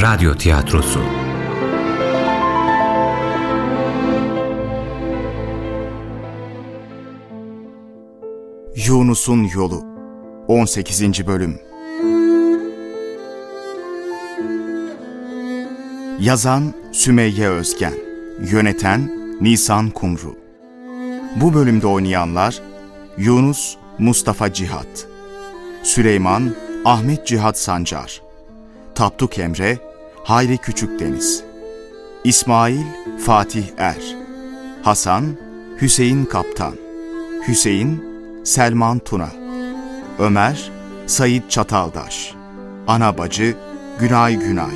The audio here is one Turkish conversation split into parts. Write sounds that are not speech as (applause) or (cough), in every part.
Radyo Tiyatrosu Yunus'un Yolu 18. Bölüm Yazan Sümeyye Özgen Yöneten Nisan Kumru Bu bölümde oynayanlar Yunus Mustafa Cihat Süleyman Ahmet Cihat Sancar Tapduk Emre Hayri Küçükdeniz İsmail Fatih Er. Hasan Hüseyin Kaptan. Hüseyin Selman Tuna. Ömer Sayit Çataldaş. Ana bacı Günay Günay.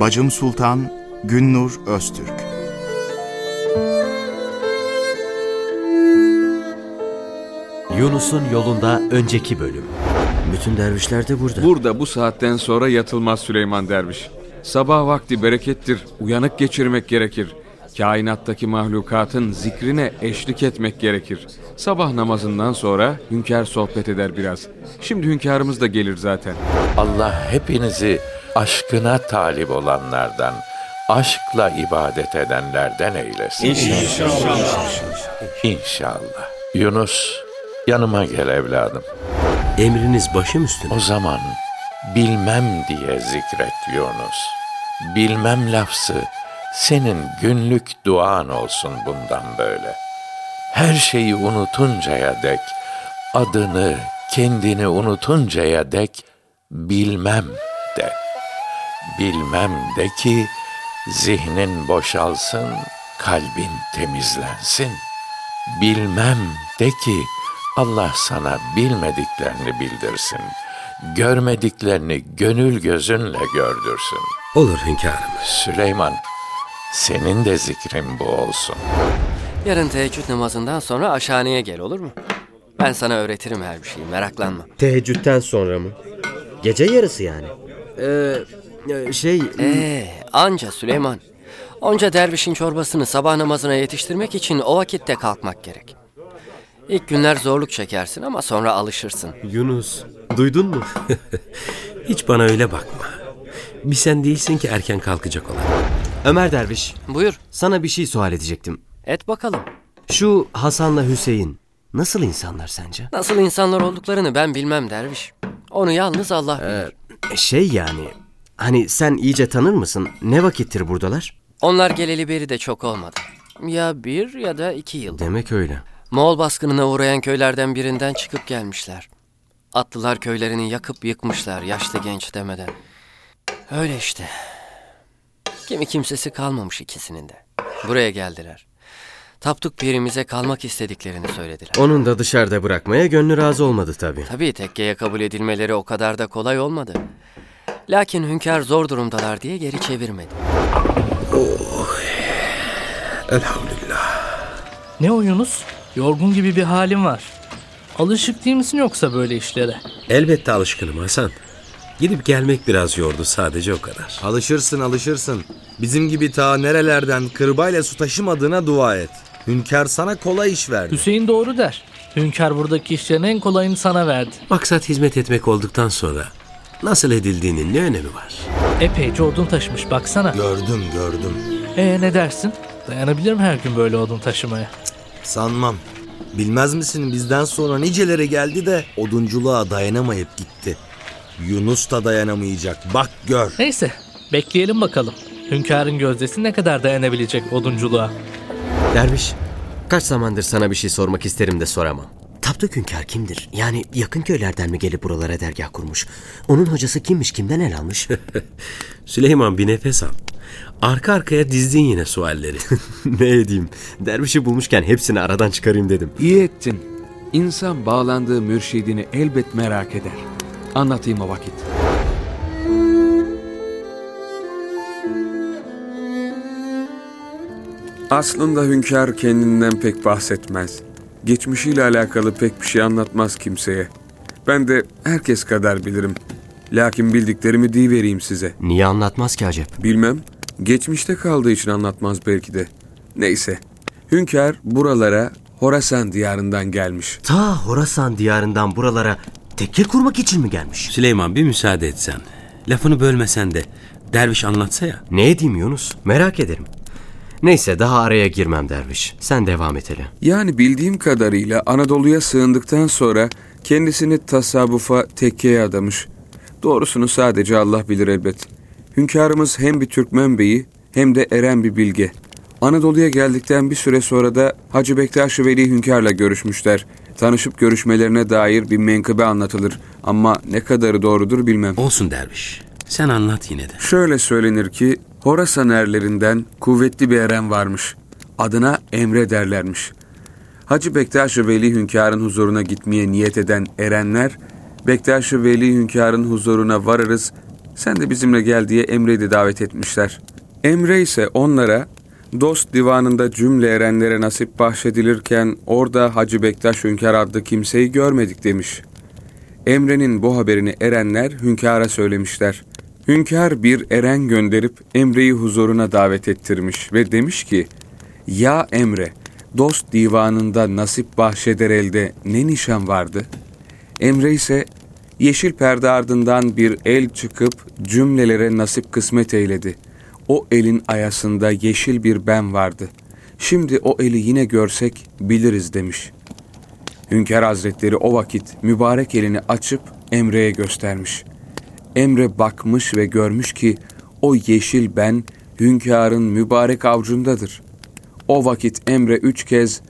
Bacım Sultan Günnur Öztürk. Yunus'un yolunda önceki bölüm. Bütün dervişler de burada. Burada bu saatten sonra yatılmaz Süleyman Derviş. Sabah vakti berekettir, uyanık geçirmek gerekir. Kainattaki mahlukatın zikrine eşlik etmek gerekir. Sabah namazından sonra hünkâr sohbet eder biraz. Şimdi hünkârımız da gelir zaten. Allah hepinizi aşkına talip olanlardan, aşkla ibadet edenlerden eylesin. İnşallah. İnşallah. Yunus, yanıma gel evladım. Emriniz başım üstüne. O zaman bilmem diye zikret Yunus. Bilmem lafzı senin günlük duan olsun bundan böyle. Her şeyi unutuncaya dek, adını, kendini unutuncaya dek bilmem de. Bilmem de ki zihnin boşalsın, kalbin temizlensin. Bilmem de ki Allah sana bilmediklerini bildirsin. Görmediklerini gönül gözünle gördürsün. Olur hünkârım. Süleyman, senin de zikrin bu olsun. Yarın teheccüd namazından sonra aşhaneye gel olur mu? Ben sana öğretirim her bir şeyi meraklanma. Teheccüden sonra mı? Gece yarısı yani. Ee, şey... Ee, anca Süleyman. Onca dervişin çorbasını sabah namazına yetiştirmek için o vakitte kalkmak gerek. İlk günler zorluk çekersin ama sonra alışırsın. Yunus, duydun mu? (laughs) Hiç bana öyle bakma. Bir sen değilsin ki erken kalkacak olan. Ömer Derviş, Buyur, sana bir şey sual edecektim. et bakalım. Şu Hasan'la Hüseyin nasıl insanlar sence? Nasıl insanlar olduklarını ben bilmem derviş. Onu yalnız Allah bilir. Şey yani, hani sen iyice tanır mısın? Ne vakittir buradalar? Onlar geleli beri de çok olmadı. Ya bir ya da iki yıl. Demek öyle. Moğol baskınına uğrayan köylerden birinden çıkıp gelmişler. Atlılar köylerini yakıp yıkmışlar yaşlı genç demeden. Öyle işte. Kimi kimsesi kalmamış ikisinin de. Buraya geldiler. Tapduk pirimize kalmak istediklerini söylediler. Onun da dışarıda bırakmaya gönlü razı olmadı tabii. Tabii tekkeye kabul edilmeleri o kadar da kolay olmadı. Lakin hünkâr zor durumdalar diye geri çevirmedi. Ne o Yunus? Yorgun gibi bir halin var. Alışık değil misin yoksa böyle işlere? Elbette alışkınım Hasan. Gidip gelmek biraz yordu sadece o kadar. Alışırsın alışırsın. Bizim gibi ta nerelerden kırbayla su taşımadığına dua et. Hünkâr sana kolay iş verdi. Hüseyin doğru der. Hünkâr buradaki işlerin en kolayını sana verdi. Maksat hizmet etmek olduktan sonra nasıl edildiğinin ne önemi var? Epeyce odun taşımış baksana. Gördüm gördüm. Ee ne dersin? Dayanabilir mi her gün böyle odun taşımaya? Sanmam. Bilmez misin bizden sonra niceleri geldi de odunculuğa dayanamayıp gitti. Yunus da dayanamayacak. Bak gör. Neyse bekleyelim bakalım. Hünkârın gözdesi ne kadar dayanabilecek odunculuğa? Derviş, kaç zamandır sana bir şey sormak isterim de soramam. Tapduk Hünkâr kimdir? Yani yakın köylerden mi gelip buralara dergah kurmuş? Onun hocası kimmiş, kimden el almış? (laughs) Süleyman bir nefes al. Arka arkaya dizdin yine sualleri. (laughs) ne edeyim? Dervişi bulmuşken hepsini aradan çıkarayım dedim. İyi ettin. İnsan bağlandığı mürşidini elbet merak eder. Anlatayım o vakit. Aslında hünkâr kendinden pek bahsetmez. Geçmişiyle alakalı pek bir şey anlatmaz kimseye. Ben de herkes kadar bilirim. Lakin bildiklerimi vereyim size. Niye anlatmaz ki acep? Bilmem. Geçmişte kaldığı için anlatmaz belki de. Neyse. Hünkâr buralara Horasan diyarından gelmiş. Ta Horasan diyarından buralara tekke kurmak için mi gelmiş? Süleyman bir müsaade etsen. Lafını bölmesen de Derviş anlatsa ya. Ne edeyim Yunus? Merak ederim. Neyse daha araya girmem derviş. Sen devam et hele. Yani bildiğim kadarıyla Anadolu'ya sığındıktan sonra kendisini tasavvufa, tekkeye adamış. Doğrusunu sadece Allah bilir elbet. Hünkârımız hem bir Türkmen beyi hem de eren bir bilge. Anadolu'ya geldikten bir süre sonra da Hacı Bektaş-ı Veli Hünkâr'la görüşmüşler. Tanışıp görüşmelerine dair bir menkıbe anlatılır ama ne kadarı doğrudur bilmem. Olsun derviş. Sen anlat yine de. Şöyle söylenir ki Horasan erlerinden kuvvetli bir eren varmış. Adına Emre derlermiş. Hacı Bektaş-ı Veli Hünkâr'ın huzuruna gitmeye niyet eden erenler, Bektaş-ı Veli Hünkâr'ın huzuruna varırız, sen de bizimle gel diye Emre'yi de davet etmişler. Emre ise onlara dost divanında cümle erenlere nasip bahşedilirken orada Hacı Bektaş Hünkâr adlı kimseyi görmedik demiş. Emre'nin bu haberini erenler hünkâra söylemişler. Hünkâr bir eren gönderip Emre'yi huzuruna davet ettirmiş ve demiş ki, Ya Emre, dost divanında nasip bahşeder elde ne nişan vardı? Emre ise yeşil perde ardından bir el çıkıp cümlelere nasip kısmet eyledi. O elin ayasında yeşil bir ben vardı. Şimdi o eli yine görsek biliriz demiş.'' Hünkâr Hazretleri o vakit mübarek elini açıp Emre'ye göstermiş. Emre bakmış ve görmüş ki o yeşil ben hünkârın mübarek avcundadır. O vakit Emre üç kez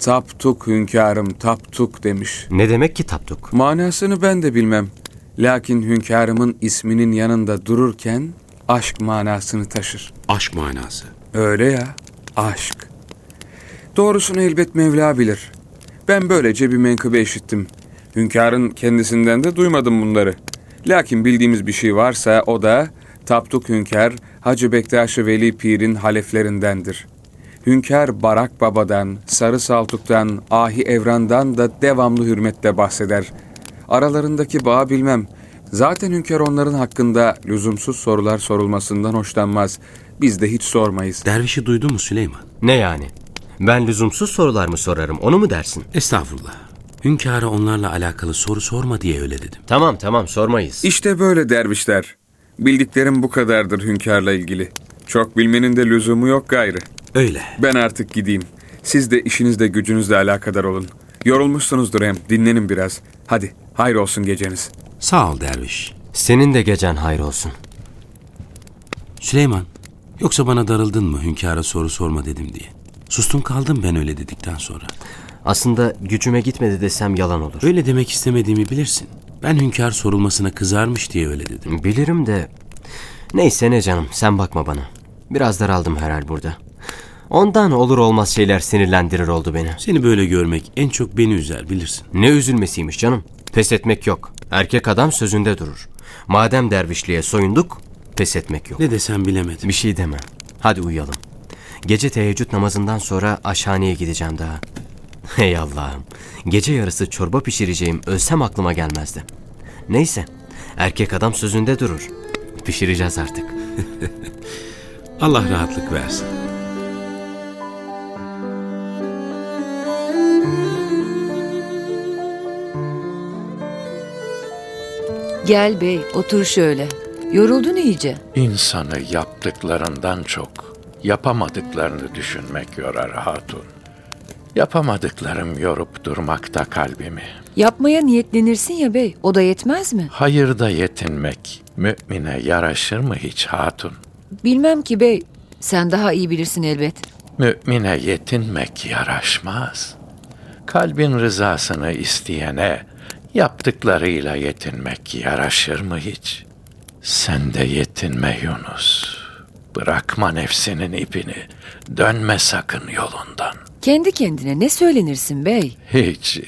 taptuk hünkârım taptuk demiş. Ne demek ki taptuk? Manasını ben de bilmem. Lakin hünkârımın isminin yanında dururken aşk manasını taşır. Aşk manası. Öyle ya, aşk. Doğrusunu elbet Mevla bilir. Ben böylece bir menkıbe işittim. Hünkârın kendisinden de duymadım bunları. Lakin bildiğimiz bir şey varsa o da Tapduk Hünkâr Hacı Bektaş-ı Veli Pir'in haleflerindendir. Hünkâr Barak Baba'dan, Sarı Saltuk'tan, Ahi Evran'dan da devamlı hürmette bahseder. Aralarındaki bağı bilmem. Zaten hünkâr onların hakkında lüzumsuz sorular sorulmasından hoşlanmaz. Biz de hiç sormayız. Dervişi duydu mu Süleyman? Ne yani? Ben lüzumsuz sorular mı sorarım onu mu dersin? Estağfurullah. Hünkâra onlarla alakalı soru sorma diye öyle dedim. Tamam tamam sormayız. İşte böyle dervişler. Bildiklerim bu kadardır hünkârla ilgili. Çok bilmenin de lüzumu yok gayrı. Öyle. Ben artık gideyim. Siz de işinizle gücünüzle alakadar olun. Yorulmuşsunuzdur hem. Dinlenin biraz. Hadi, hayır olsun geceniz. Sağ ol derviş. Senin de gecen hayır olsun. Süleyman, yoksa bana darıldın mı hünkâra soru sorma dedim diye? Sustum kaldım ben öyle dedikten sonra. Aslında gücüme gitmedi desem yalan olur. Öyle demek istemediğimi bilirsin. Ben hünkâr sorulmasına kızarmış diye öyle dedim. Bilirim de... Neyse ne canım sen bakma bana. Biraz daraldım herhal burada. Ondan olur olmaz şeyler sinirlendirir oldu beni. Seni böyle görmek en çok beni üzer bilirsin. Ne üzülmesiymiş canım. Pes etmek yok. Erkek adam sözünde durur. Madem dervişliğe soyunduk, pes etmek yok. Ne desem bilemedim. Bir şey deme. Hadi uyuyalım. Gece teheccüd namazından sonra aşhaneye gideceğim daha. Hey Allah'ım. Gece yarısı çorba pişireceğim ölsem aklıma gelmezdi. Neyse. Erkek adam sözünde durur. Pişireceğiz artık. (laughs) Allah rahatlık versin. Gel bey otur şöyle. Yoruldun iyice. İnsanı yaptıklarından çok yapamadıklarını düşünmek yorar hatun. Yapamadıklarım yorup durmakta kalbimi. Yapmaya niyetlenirsin ya bey o da yetmez mi? Hayırda yetinmek mümine yaraşır mı hiç hatun? Bilmem ki bey sen daha iyi bilirsin elbet. Mümine yetinmek yaraşmaz. Kalbin rızasını isteyene yaptıklarıyla yetinmek yaraşır mı hiç? Sen de yetinme Yunus. Bırakma nefsinin ipini. Dönme sakın yolundan. Kendi kendine ne söylenirsin bey? Hiç.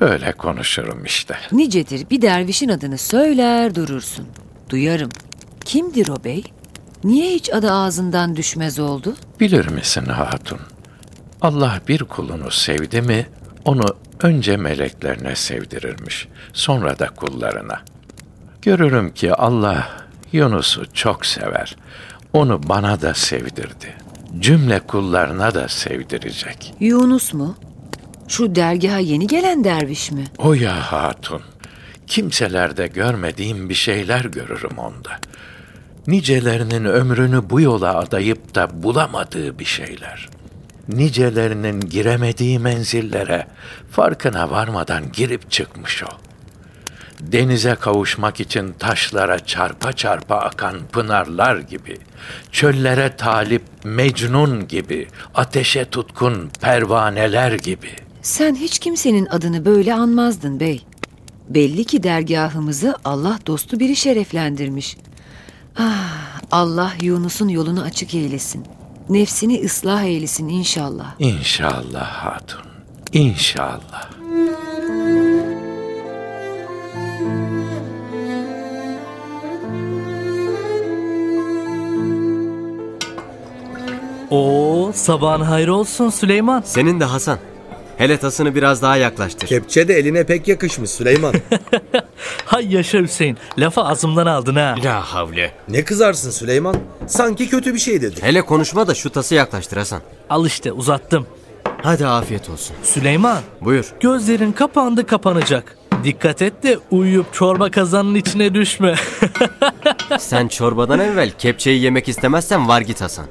Öyle konuşurum işte. Nicedir bir dervişin adını söyler durursun. Duyarım. Kimdir o bey? Niye hiç adı ağzından düşmez oldu? Bilir misin hatun? Allah bir kulunu sevdi mi onu önce meleklerine sevdirirmiş, sonra da kullarına. Görürüm ki Allah Yunus'u çok sever. Onu bana da sevdirdi. Cümle kullarına da sevdirecek. Yunus mu? Şu dergaha yeni gelen derviş mi? O ya hatun. Kimselerde görmediğim bir şeyler görürüm onda. Nicelerinin ömrünü bu yola adayıp da bulamadığı bir şeyler. Nicelerinin giremediği menzillere farkına varmadan girip çıkmış o. Denize kavuşmak için taşlara çarpa çarpa akan pınarlar gibi, çöllere talip Mecnun gibi, ateşe tutkun pervaneler gibi. Sen hiç kimsenin adını böyle anmazdın bey. Belli ki dergahımızı Allah dostu biri şereflendirmiş. Ah, Allah Yunus'un yolunu açık eylesin. Nefsini ıslah eylesin inşallah. İnşallah hatun, inşallah. Oo, sabahın hayrı olsun Süleyman. Senin de Hasan. Hele tasını biraz daha yaklaştır. Kepçe de eline pek yakışmış Süleyman. (laughs) Hay yaşa Hüseyin. Lafı ağzımdan aldın ha. La havle. ne kızarsın Süleyman? Sanki kötü bir şey dedi. Hele konuşma da şu tası yaklaştır Hasan. Al işte uzattım. Hadi afiyet olsun. Süleyman, Buyur. gözlerin kapandı kapanacak. Dikkat et de uyuyup çorba kazanın içine düşme. (laughs) Sen çorbadan evvel kepçeyi yemek istemezsen var git Hasan.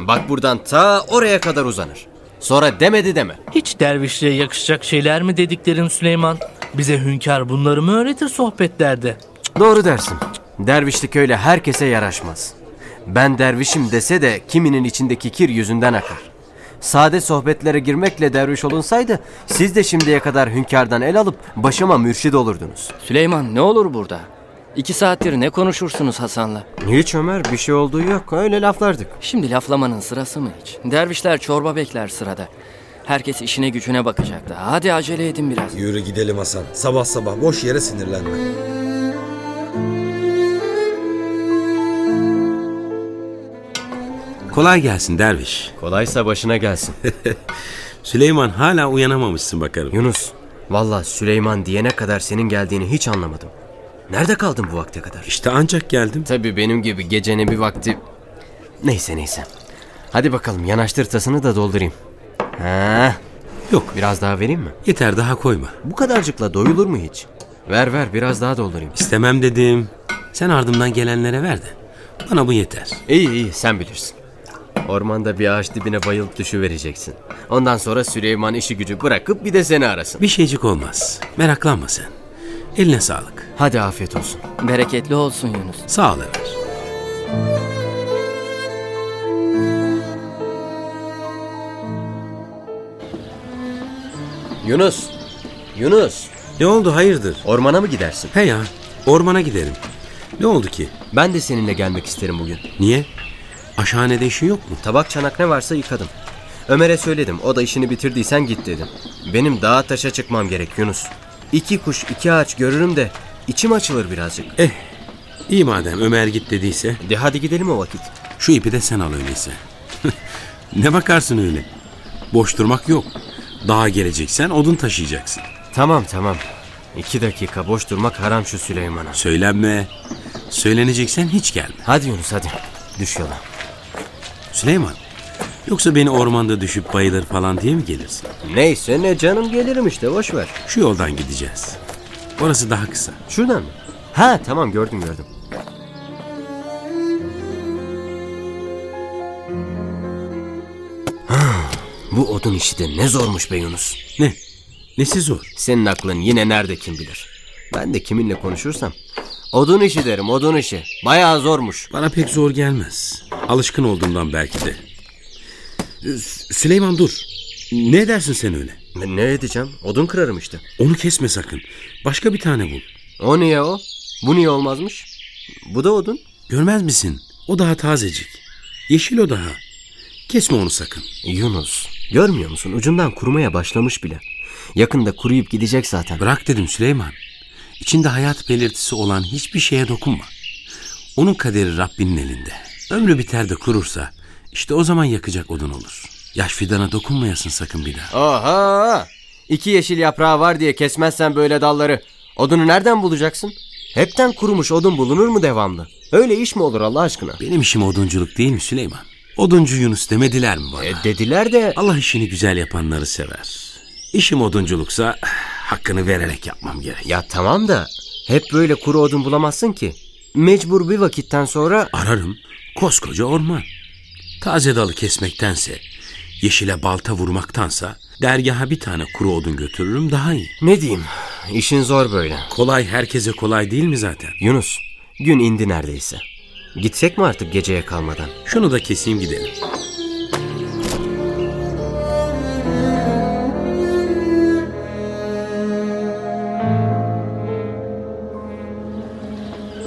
Bak buradan ta oraya kadar uzanır. Sonra demedi deme. Hiç dervişliğe yakışacak şeyler mi dediklerin Süleyman? Bize hünkâr bunları mı öğretir sohbetlerde? Doğru dersin. Dervişlik öyle herkese yaraşmaz. Ben dervişim dese de kiminin içindeki kir yüzünden akar. Sade sohbetlere girmekle derviş olunsaydı siz de şimdiye kadar hünkârdan el alıp başıma mürşid olurdunuz. Süleyman ne olur burada? İki saattir ne konuşursunuz Hasan'la? Hiç Ömer bir şey olduğu yok öyle laflardık. Şimdi laflamanın sırası mı hiç? Dervişler çorba bekler sırada. Herkes işine gücüne bakacaktı. Hadi acele edin biraz. Yürü gidelim Hasan. Sabah sabah boş yere sinirlenme. Kolay gelsin derviş. Kolaysa başına gelsin. (laughs) Süleyman hala uyanamamışsın bakarım. Yunus valla Süleyman diyene kadar senin geldiğini hiç anlamadım. Nerede kaldın bu vakte kadar? İşte ancak geldim. Tabii benim gibi gecenin bir vakti... Neyse neyse. Hadi bakalım yanaştır tasını da doldurayım. Ha, Yok biraz daha vereyim mi? yeter daha koyma. Bu kadarcıkla doyulur mu hiç? Ver ver biraz daha doldurayım. İstemem dedim. Sen ardımdan gelenlere ver de. Bana bu yeter. İyi iyi sen bilirsin. Ormanda bir ağaç dibine bayılıp düşüvereceksin. Ondan sonra Süleyman işi gücü bırakıp bir de seni arasın. Bir şeycik olmaz. Meraklanma sen. Eline sağlık. Hadi afiyet olsun. Bereketli olsun Yunus. Sağ ol Ömer. Yunus. Yunus. Ne oldu hayırdır? Ormana mı gidersin? He ya ormana giderim. Ne oldu ki? Ben de seninle gelmek isterim bugün. Niye? Aşhanede işin yok mu? Tabak çanak ne varsa yıkadım. Ömer'e söyledim. O da işini bitirdiysen git dedim. Benim dağa taşa çıkmam gerek Yunus. İki kuş iki ağaç görürüm de içim açılır birazcık. Eh iyi madem Ömer git dediyse. De hadi gidelim o vakit. Şu ipi de sen al öyleyse. (laughs) ne bakarsın öyle? Boş durmak yok. Dağa geleceksen odun taşıyacaksın. Tamam tamam. İki dakika boş durmak haram şu Süleyman'a. Söylenme. Söyleneceksen hiç gelme. Hadi Yunus hadi. Düş yola. Süleyman. Yoksa beni ormanda düşüp bayılır falan diye mi gelirsin? Neyse ne canım gelirim işte boş ver. Şu yoldan gideceğiz. Orası daha kısa. Şuradan mı? Ha tamam gördüm gördüm. Bu odun işi de ne zormuş be Yunus. Ne? Nesi zor? Senin aklın yine nerede kim bilir. Ben de kiminle konuşursam. Odun işi derim odun işi. Bayağı zormuş. Bana pek zor gelmez. Alışkın olduğumdan belki de. Sü- Süleyman dur. Ne dersin sen öyle? Ne edeceğim? Odun kırarım işte. Onu kesme sakın. Başka bir tane bul. O niye o? Bu niye olmazmış? Bu da odun. Görmez misin? O daha tazecik. Yeşil o daha. Kesme onu sakın. Yunus, görmüyor musun? Ucundan kurumaya başlamış bile. Yakında kuruyup gidecek zaten. Bırak dedim Süleyman. İçinde hayat belirtisi olan hiçbir şeye dokunma. Onun kaderi Rabbinin elinde. Ömrü biter de kurursa işte o zaman yakacak odun olur. Yaş fidana dokunmayasın sakın bir daha. Oha! İki yeşil yaprağı var diye kesmezsen böyle dalları. Odunu nereden bulacaksın? Hepten kurumuş odun bulunur mu devamlı? Öyle iş mi olur Allah aşkına? Benim işim odunculuk değil mi Süleyman? Oduncu Yunus demediler mi bana? E, dediler de Allah işini güzel yapanları sever. İşim odunculuksa hakkını vererek yapmam gerek. ya tamam da hep böyle kuru odun bulamazsın ki. mecbur bir vakitten sonra Ararım koskoca orman. Taze dalı kesmektense, yeşile balta vurmaktansa dergaha bir tane kuru odun götürürüm daha iyi. ne diyeyim? İşin zor böyle. Kolay herkese kolay değil mi zaten? Yunus, gün indi neredeyse. Gitsek mi artık geceye kalmadan? Şunu da keseyim gidelim.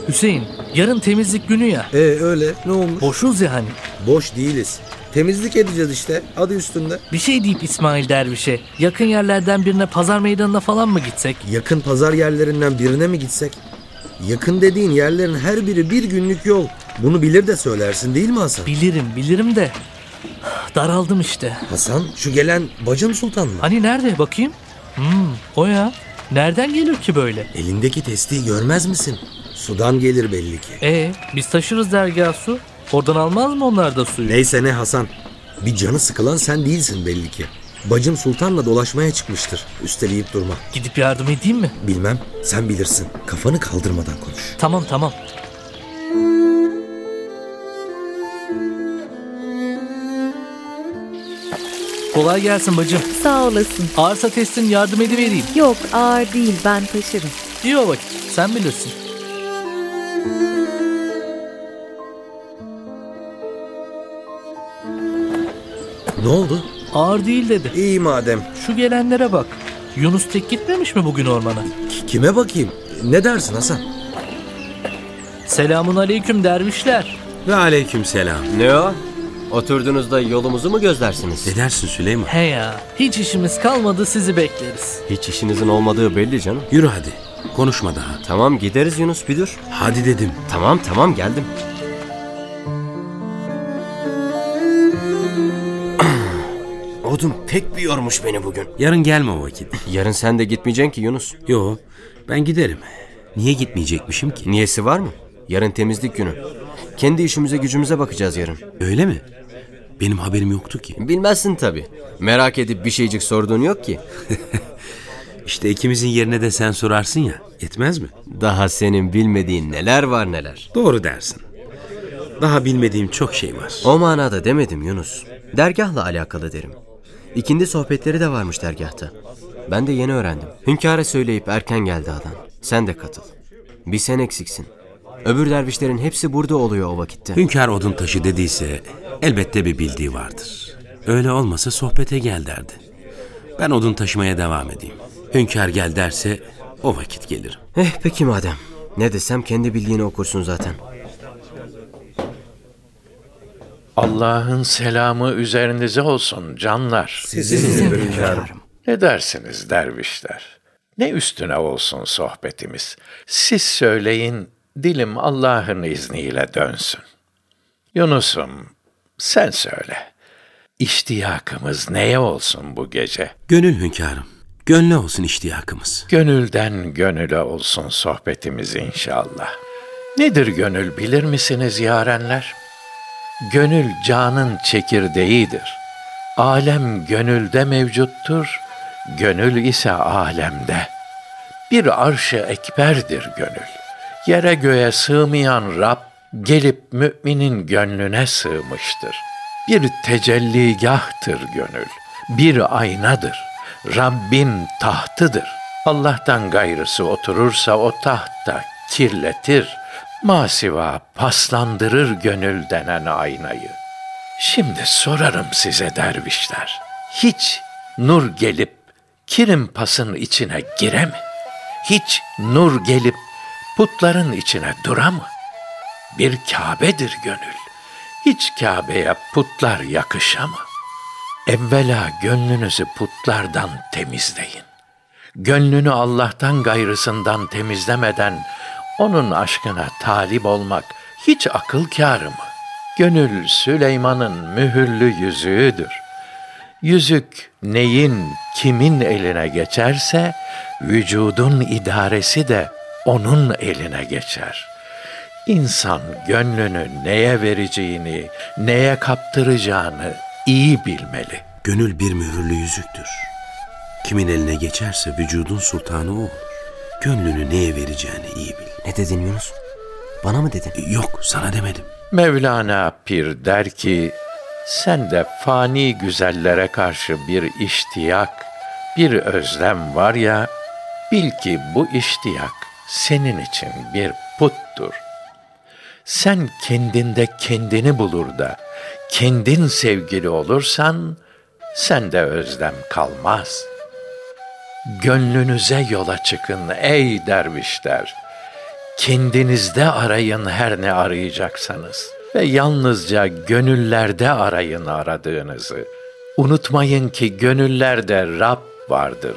Hüseyin, yarın temizlik günü ya. E öyle ne olmuş? Boşuz ya hani. Boş değiliz. Temizlik edeceğiz işte. Adı üstünde. Bir şey deyip İsmail Derviş'e yakın yerlerden birine pazar meydanına falan mı gitsek? Yakın pazar yerlerinden birine mi gitsek? Yakın dediğin yerlerin her biri bir günlük yol. Bunu bilir de söylersin değil mi Hasan? Bilirim bilirim de daraldım işte. Hasan şu gelen bacım sultan mı? Hani nerede bakayım? Hmm, o ya. Nereden gelir ki böyle? Elindeki testiyi görmez misin? Sudan gelir belli ki. E biz taşırız dergah su. Oradan almaz mı onlar da suyu? Neyse ne Hasan. Bir canı sıkılan sen değilsin belli ki. Bacım sultanla dolaşmaya çıkmıştır. Üsteleyip durma. Gidip yardım edeyim mi? Bilmem sen bilirsin. Kafanı kaldırmadan konuş. Tamam tamam. Kolay gelsin bacım. Sağ olasın. Ağırsa testin yardım edivereyim. Yok ağır değil ben taşırım. İyi o vakit. Sen bilirsin. Ne oldu? Ağır değil dedi. İyi madem. Şu gelenlere bak. Yunus tek gitmemiş mi bugün ormana? Ki- Kime bakayım? Ne dersin Hasan? Selamun aleyküm dervişler. Ve aleyküm selam. Ne o? Oturduğunuzda yolumuzu mu gözlersiniz? Ne dersin Süleyman? He ya. Hiç işimiz kalmadı sizi bekleriz. Hiç işinizin olmadığı belli canım. Yürü hadi. Konuşma daha. Tamam gideriz Yunus bir dur. Hadi dedim. Tamam tamam geldim. Odun pek bir yormuş beni bugün. Yarın gelme o vakit. (laughs) Yarın sen de gitmeyeceksin ki Yunus. Yo ben giderim. Niye gitmeyecekmişim ki? Niyesi var mı? Yarın temizlik günü. Kendi işimize gücümüze bakacağız yarın. Öyle mi? Benim haberim yoktu ki. Bilmezsin tabii. Merak edip bir şeycik sorduğun yok ki. (laughs) İşte ikimizin yerine de sen sorarsın ya. Yetmez mi? Daha senin bilmediğin neler var neler. Doğru dersin. Daha bilmediğim çok şey var. O manada demedim Yunus. Dergahla alakalı derim. İkindi sohbetleri de varmış dergahta. Ben de yeni öğrendim. Hünkâr'a söyleyip erken geldi adam. Sen de katıl. Bir sen eksiksin. Öbür dervişlerin hepsi burada oluyor o vakitte. Hünkâr odun taşı dediyse elbette bir bildiği vardır. Öyle olmasa sohbete gel derdi. Ben odun taşımaya devam edeyim. Hünkâr gel derse o vakit gelirim. Eh peki madem. Ne desem kendi bildiğini okursun zaten. Allah'ın selamı üzerinize olsun canlar. Sizin hünkârım. Ne dersiniz dervişler? Ne üstüne olsun sohbetimiz? Siz söyleyin, dilim Allah'ın izniyle dönsün. Yunus'um, sen söyle. İştiyakımız neye olsun bu gece? Gönül hünkârım. Gönlü olsun iştiyakımız. Gönülden gönüle olsun sohbetimiz inşallah. Nedir gönül bilir misiniz yarenler? Gönül canın çekirdeğidir. Alem gönülde mevcuttur, gönül ise alemde. Bir arş-ı ekberdir gönül. Yere göğe sığmayan Rab gelip müminin gönlüne sığmıştır. Bir tecelligahtır gönül, bir aynadır. Rabbin tahtıdır. Allah'tan gayrısı oturursa o tahtta kirletir, masiva paslandırır gönül denen aynayı. Şimdi sorarım size dervişler, hiç nur gelip kirim pasın içine gire mi? Hiç nur gelip putların içine dura mı? Bir Kabe'dir gönül. Hiç Kabe'ye putlar yakışa mı? Evvela gönlünüzü putlardan temizleyin. Gönlünü Allah'tan gayrısından temizlemeden onun aşkına talip olmak hiç akıl kârı mı? Gönül Süleyman'ın mühürlü yüzüğüdür. Yüzük neyin, kimin eline geçerse, vücudun idaresi de onun eline geçer. İnsan gönlünü neye vereceğini, neye kaptıracağını iyi bilmeli. Gönül bir mühürlü yüzüktür. Kimin eline geçerse vücudun sultanı o olur. Gönlünü neye vereceğini iyi bil. Ne dedin Yunus? Bana mı dedin? Yok sana demedim. Mevlana Pir der ki, sen de fani güzellere karşı bir iştiyak, bir özlem var ya, bil ki bu iştiyak senin için bir puttur. Sen kendinde kendini bulur da, kendin sevgili olursan, sende özlem kalmaz. Gönlünüze yola çıkın ey dervişler. Kendinizde arayın her ne arayacaksanız ve yalnızca gönüllerde arayın aradığınızı. Unutmayın ki gönüllerde Rab vardır.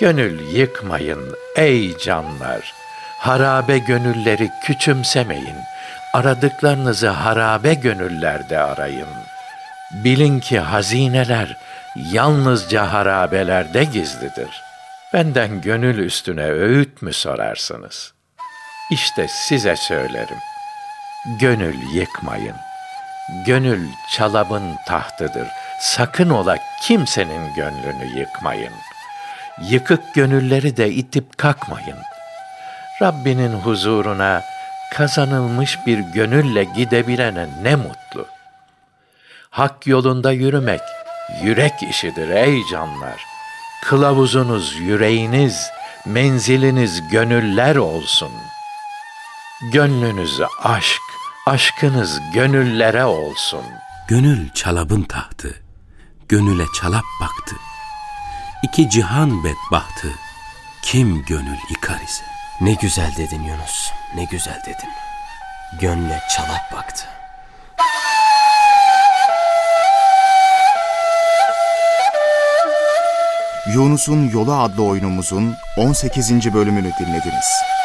Gönül yıkmayın ey canlar. Harabe gönülleri küçümsemeyin. Aradıklarınızı harabe gönüllerde arayın. Bilin ki hazineler yalnızca harabelerde gizlidir. Benden gönül üstüne öğüt mü sorarsınız? İşte size söylerim. Gönül yıkmayın. Gönül çalabın tahtıdır. Sakın ola kimsenin gönlünü yıkmayın. Yıkık gönülleri de itip kalkmayın. Rabbinin huzuruna kazanılmış bir gönülle gidebilene ne mutlu. Hak yolunda yürümek yürek işidir ey canlar. Kılavuzunuz yüreğiniz, menziliniz gönüller olsun. Gönlünüz aşk, aşkınız gönüllere olsun. Gönül çalabın tahtı, gönüle çalap baktı. İki cihan bedbahtı, kim gönül yıkar ise. Ne güzel dedin Yunus. Ne güzel dedin. Gönle çalap baktı. Yunus'un Yolu adlı oyunumuzun 18. bölümünü dinlediniz.